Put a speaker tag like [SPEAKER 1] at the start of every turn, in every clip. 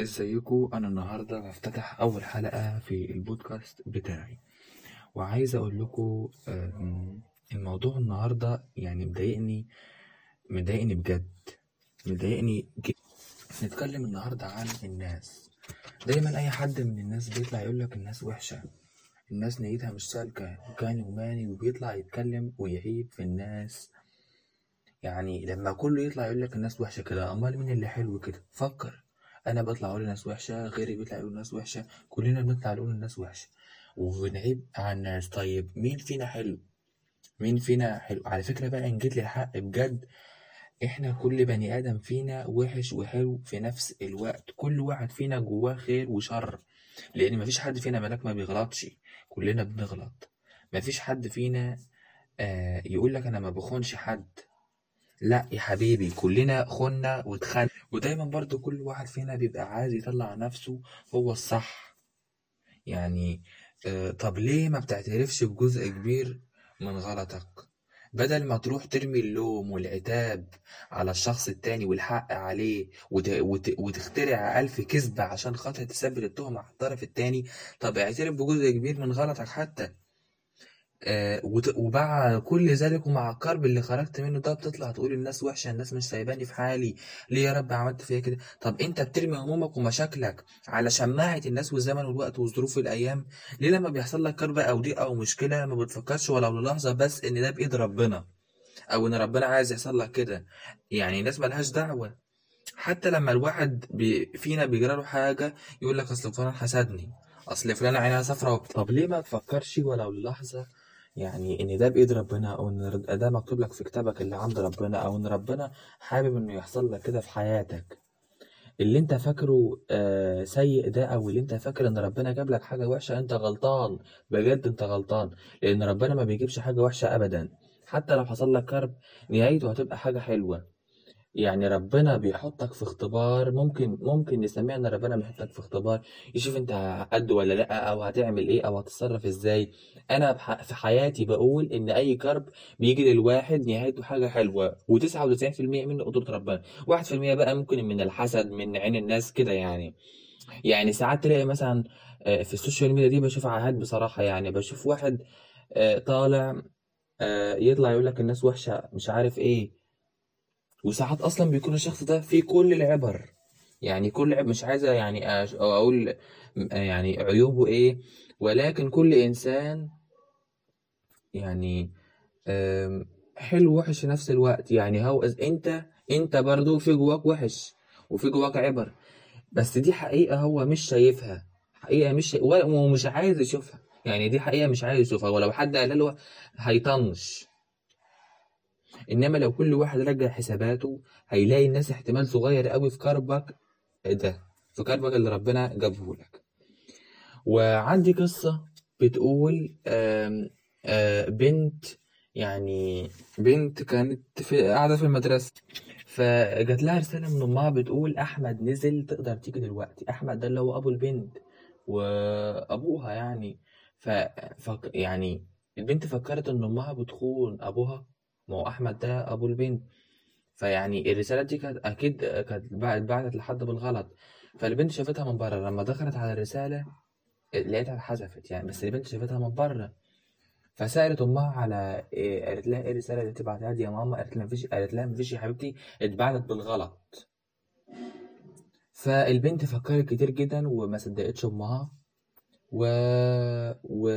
[SPEAKER 1] ازيكم أنا النهارده بفتتح أول حلقة في البودكاست بتاعي. وعايز أقول لكم الموضوع النهارده يعني مضايقني مضايقني بجد. مضايقني جدا نتكلم النهارده عن الناس. دايما أي حد من الناس بيطلع يقول لك الناس وحشة. الناس نيتها مش سالكة وكاني وماني وبيطلع يتكلم ويعيب في الناس. يعني لما كله يطلع يقول لك الناس وحشة كده أمال مين اللي حلو كده؟ فكر. أنا بطلع أقول الناس وحشة غيري بيطلع يقول الناس وحشة كلنا بنطلع نقول الناس وحشة. ونعيب على الناس. طيب مين فينا حلو؟ مين فينا حلو؟ على فكرة بقى إن جيت للحق بجد إحنا كل بني آدم فينا وحش وحلو في نفس الوقت. كل واحد فينا جواه خير وشر. لأن مفيش حد فينا ملاك ما بيغلطش. كلنا بنغلط. مفيش حد فينا آه يقول لك أنا ما بخونش حد. لا يا حبيبي كلنا خنا واتخان ودايما برضو كل واحد فينا بيبقى عايز يطلع نفسه هو الصح. يعني آه طب ليه ما بتعترفش بجزء كبير من غلطك؟ بدل ما تروح ترمي اللوم والعتاب على الشخص التاني والحق عليه وت... وت... وتخترع ألف كذبة عشان خاطر تثبت التهمة على الطرف التاني طب اعترف بجزء كبير من غلطك حتى. آه، ومع كل ذلك ومع الكرب اللي خرجت منه ده بتطلع تقول الناس وحشة الناس مش سايباني في حالي. ليه يا رب عملت فيا كده؟ طب انت بترمي همومك ومشاكلك على شماعة الناس والزمن والوقت وظروف الأيام؟ ليه لما بيحصل لك كرب أو ضيق أو مشكلة ما بتفكرش ولو للحظة بس إن ده بإيد ربنا؟ أو إن ربنا عايز يحصل لك كده. يعني الناس ملهاش دعوة. حتى لما الواحد بي فينا بيجرى له حاجة يقول لك أصل فلان حسدني أصل فلان عينها صفرا طب ليه ما تفكرش ولو للحظة يعني إن ده بإيد ربنا أو إن ده مكتوب لك في كتابك اللي عند ربنا أو إن ربنا حابب إنه يحصل لك كده في حياتك. اللي أنت فاكره آه، سيء ده أو اللي أنت فاكر إن ربنا جاب لك حاجة وحشة أنت غلطان. بجد أنت غلطان. لأن ربنا ما بيجيبش حاجة وحشة ابدا. حتى لو حصل لك كرب نهايته هتبقى حاجة حلوة. يعني ربنا بيحطك في اختبار ممكن ممكن نسميه إن ربنا بيحطك في اختبار. يشوف أنت قد ولا لأ أو هتعمل إيه أو هتتصرف إزاي. أنا في حياتي بقول إن أي كرب بيجي للواحد نهايته حاجة حلوة و99% منه قدرة ربنا. 1% بقى ممكن من الحسد من عين الناس كده يعني. يعني ساعات تلاقي مثلا آه، في ال social media دي بشوف عاهات بصراحة يعني. بشوف واحد آه، طالع آه، يطلع يقول لك الناس وحشة مش عارف إيه. وساعات أصلا بيكون الشخص ده فيه كل العبر. يعني كل عيب مش عايزه يعني أقول يعني عيوبه إيه ولكن كل إنسان يعني حلو وحش في نفس الوقت. يعني هو انت أنت برضو في جواك وحش وفي جواك عبر. بس دي حقيقة هو مش شايفها. حقيقة مش ومش عايز يشوفها. يعني دي حقيقة مش عايز يشوفها. ولو حد قال له هيطنش. إنما لو كل واحد رجع حساباته هيلاقي الناس احتمال صغير قوي في كربك ده في كربك اللي ربنا جابه لك. وعندي قصة بتقول آم، آه، بنت يعني بنت كانت في قاعدة في المدرسة فجات لها رسالة من أمها بتقول أحمد نزل تقدر تيجي دلوقتي. أحمد ده اللي هو أبو البنت وأبوها يعني. ف... فك... يعني البنت فكرت إن أمها بتخون أبوها ما هو أحمد ده أبو البنت. فيعني الرسالة دي كانت أكيد كانت اتبعتت لحد بالغلط. فالبنت شافتها من بره لما دخلت على الرسالة لقيتها اتحذفت يعني بس البنت شافتها من بره فسألت أمها على إيه قالت لها إيه الرسالة اللي تبعتها دي يا ماما؟ قالت لها مفيش قالت لها مفيش يا حبيبتي اتبعتت بالغلط. فالبنت فكرت كتير جدا وما صدقتش أمها و... و...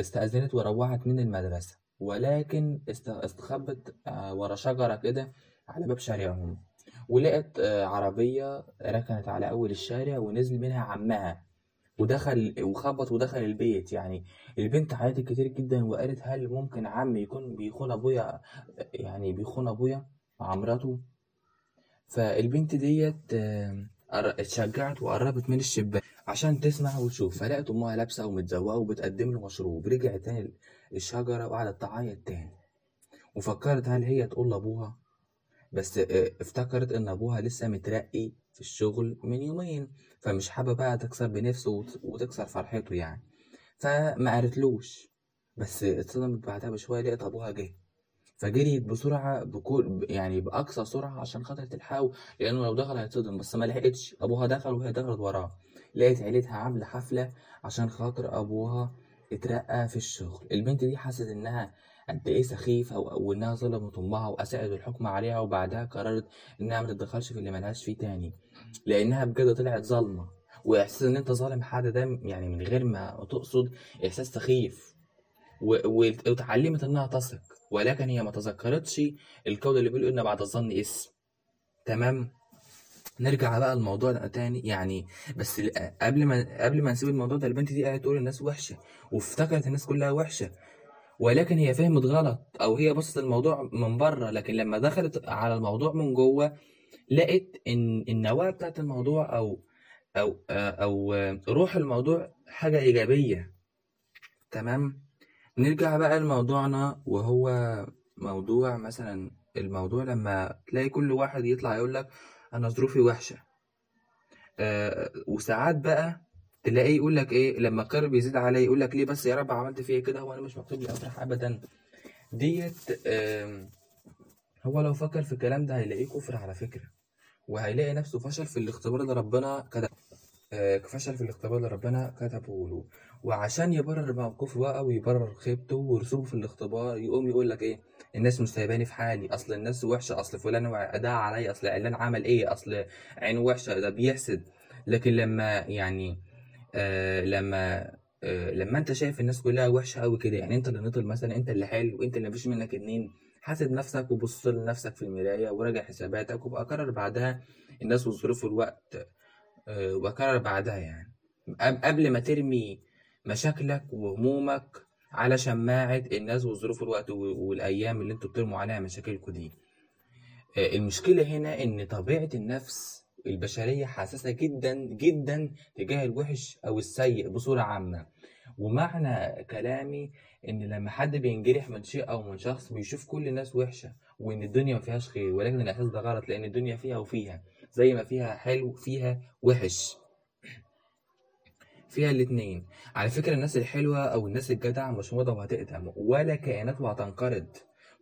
[SPEAKER 1] استأذنت وروحت من المدرسة. ولكن است... استخبت آه، ورا شجرة كده على باب شارعهم. ولقت آه، عربية ركنت على أول الشارع ونزل منها عمها. ودخل وخبط ودخل البيت. يعني البنت عيطت كتير جدا وقالت هل ممكن عمي يكون بيخون أبويا؟ يعني بيخون أبويا مع مراته؟ فالبنت ديت قر- اتشجعت وقربت من الشباك عشان تسمع وتشوف. فلقت أمها لابسة ومتزوقه وبتقدم له مشروب. رجعت تاني الشجرة وقعدت تعيط تاني. وفكرت هل هي تقول لأبوها؟ بس آه، افتكرت إن أبوها لسه مترقي في الشغل من يومين. فمش حابة بقى تكسر بنفسه وت- وتكسر فرحته يعني. فما قالتلوش. بس اتصدمت بعدها بشوية لقيت أبوها جه. فجريت بسرعة بكل يعني بأقصى سرعة عشان خاطر تلحقه لأنه لو دخل هيتصدم بس ما لحقتش. أبوها دخل وهي دخلت وراه. لقيت عيلتها عاملة حفلة عشان خاطر أبوها اترقى في الشغل. البنت دي حست إنها قد إيه سخيفة و- وإنها ظلمت أمها وأساءت الحكم عليها وبعدها قررت إنها ما تتدخلش في اللي ملهاش فيه تاني. لأنها بجد طلعت ظالمة. وإحساس إن أنت ظالم حد ده يعني من غير ما تقصد إحساس سخيف. واتعلمت انها تثق ولكن هي ما تذكرتش القول اللي بيقول إن بعد الظن اسم. تمام؟ نرجع بقى الموضوع ده تاني. يعني بس قبل ما قبل ما نسيب الموضوع ده البنت دي قاعدة تقول الناس وحشة وافتكرت الناس كلها وحشة. ولكن هي فهمت غلط أو هي بصت الموضوع من بره لكن لما دخلت على الموضوع من جوه لقت إن النواة بتاعت الموضوع أو أو أو روح الموضوع حاجة إيجابية. تمام؟ نرجع بقى لموضوعنا وهو موضوع مثلا الموضوع لما تلاقي كل واحد يطلع يقول لك أنا ظروفي وحشة. آه وساعات بقى تلاقيه يقول لك إيه لما القرب يزيد عليه يقول لك ليه بس يا رب عملت فيا كده هو أنا مش مكتوب لي افرح ابدا. ديت آم، هو لو فكر في الكلام ده هيلاقيه كفر على فكرة وهيلاقي نفسه فشل في الاختبار اللي ربنا كتب آه، فشل في الاختبار اللي ربنا كتبه له. وعشان يبرر موقفه بقى ويبرر خيبته ورسوبه في الاختبار يقوم يقول لك إيه؟ الناس مش سايباني في حالي أصل الناس وحشة أصل فلان وع- ده عليا أصل علان عمل إيه؟ أصل عينه وحشة ده بيحسد. لكن لما يعني آه لما آه لما أنت شايف الناس كلها وحشة قوي كده يعني أنت اللي نطل مثلا أنت اللي حلو أنت اللي مفيش منك اتنين حاسب نفسك وبص لنفسك في المراية وراجع حساباتك وبقى قرر بعدها الناس والظروف والوقت آه، وأكرر بعدها يعني. قب- قبل ما ترمي مشاكلك وهمومك على شماعة الناس والظروف والوقت و- والأيام اللي أنتوا بترموا عليها مشاكلكوا دي. آه، المشكلة هنا إن طبيعة النفس البشرية حساسة جدا جدا تجاه الوحش أو السيء بصورة عامة. ومعنى كلامي إن لما حد بينجرح من شيء أو من شخص بيشوف كل الناس وحشة وإن الدنيا ما فيهاش خير ولكن الإحساس ده غلط لأن الدنيا فيها وفيها زي ما فيها حلو فيها وحش. فيها الاتنين. على فكرة الناس الحلوة أو الناس الجدعة مش موضة وهتقدم ولا كائنات وهتنقرض.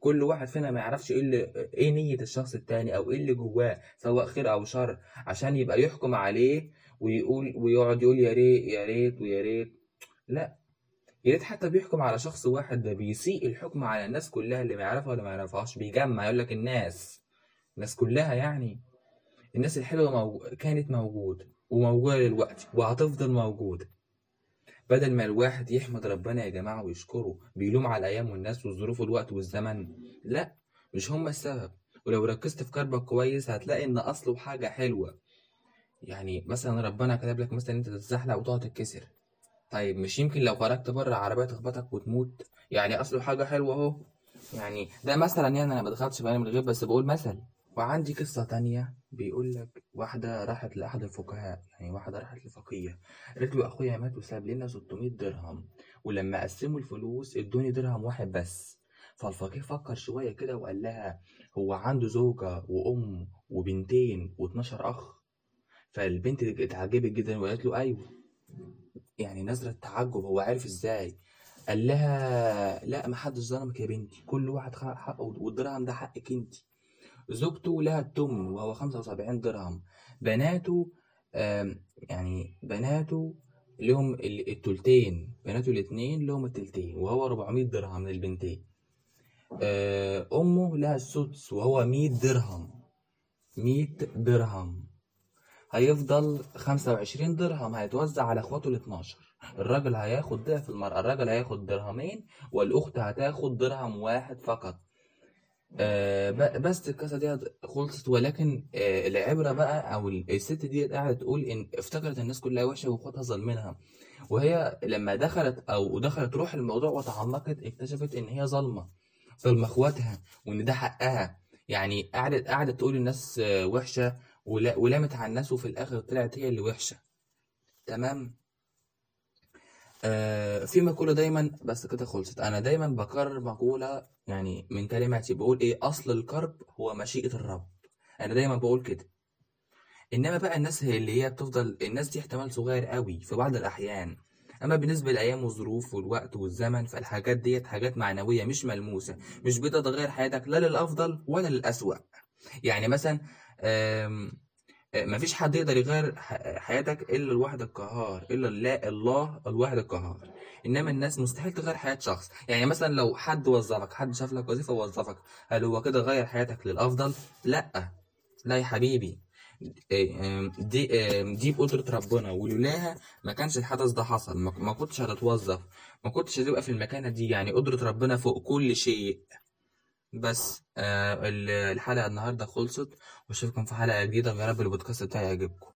[SPEAKER 1] كل واحد فينا ما يعرفش إيه اللي إيه نية الشخص التاني أو إيه اللي جواه سواء خير أو شر عشان يبقى يحكم عليه ويقول ويقعد يقول يا ريت يا ريت ويا ريت. لا. يا ريت حتى بيحكم على شخص واحد ده بيسيء الحكم على الناس كلها اللي ما يعرفها ولا ما يعرفهاش بيجمع يقول لك الناس. الناس كلها يعني. الناس الحلوة مو... كانت موجودة وموجودة دلوقتي وهتفضل موجودة. بدل ما الواحد يحمد ربنا يا جماعة ويشكره بيلوم على الأيام والناس والظروف والوقت والزمن. لا مش هما السبب. ولو ركزت في كربك كويس هتلاقي إن أصله حاجة حلوة. يعني مثلا ربنا كتب لك مثلا أنت تتزحلق وتقعد تتكسر. طيب مش يمكن لو خرجت بره العربية تخبطك وتموت؟ يعني أصله حاجة حلوة أهو. يعني ده مثلا يعني أنا ما دخلتش في من الغيب بس بقول مثل. وعندي قصة تانية. بيقول لك واحدة راحت لأحد الفقهاء يعني واحدة راحت لفقية قالت له أخويا مات وساب لنا 600 درهم ولما قسموا الفلوس ادوني درهم واحد بس. فالفقيه فكر شوية كده وقال لها هو عنده زوجة وأم وبنتين و12 أخ. فالبنت اتعجبت جدا وقالت له أيوه. يعني نظرة تعجب هو عارف إزاي؟ قال لها لا ما حدش ظلمك يا بنتي كل واحد حقه والدرهم ده حقك انت زوجته لها التمن وهو 75 درهم. بناته يعني بناته لهم ال- التلتين بناته الاتنين لهم التلتين وهو 400 درهم للبنتين. آه، أمه لها السدس وهو 100 درهم. 100 درهم. هيفضل 25 درهم هيتوزع على أخواته ال 12 الراجل هياخد ضعف المرأة الراجل هياخد درهمين والأخت هتاخد درهم واحد فقط. آه بس القصة دي خلصت ولكن آه العبرة بقى ال- الست دي قاعدة تقول إن افتكرت الناس كلها وحشة وأخواتها ظالمينها. وهي لما دخلت أو دخلت روح الموضوع وتعمقت اكتشفت إن هي ظالمة ظلم اخواتها وإن ده حقها. يعني قعدت قعدت تقول الناس آه، ولا- ولامت على الناس وفي الآخر طلعت هي اللي وحشة. تمام؟ آه في مقولة دايما بس كده خلصت. أنا دايما بكرر مقولة يعني من كلماتي بقول إيه أصل الكرب هو مشيئة الرب. أنا دايما بقول كده. إنما بقى الناس هي اللي هي بتفضل الناس دي احتمال صغير قوي في بعض الأحيان. أما بالنسبة للايام والظروف والوقت والزمن فالحاجات ديت حاجات معنوية مش ملموسة مش بتتغير حياتك لا للأفضل ولا للأسوأ. يعني مثلا مفيش حد يقدر يغير حياتك إلا الواحد القهار إلا الله الواحد القهار. إنما الناس مستحيل تغير حياة شخص. يعني مثلا لو حد وظفك حد شاف لك وظيفة ووظفك هل هو كده غير حياتك للأفضل؟ لأ. لا يا حبيبي. إيه، دي دي بقدرة ربنا. ولولاها ما كانش الحدث ده حصل. ما كنتش هتتوظف. ما كنتش هتبقى في المكانة دي. يعني قدرة ربنا فوق كل شيء. بس آه ال- الحلقة النهاردة خلصت. وأشوفكم في حلقة جديدة ويا رب البودكاست بتاعي يعجبكم.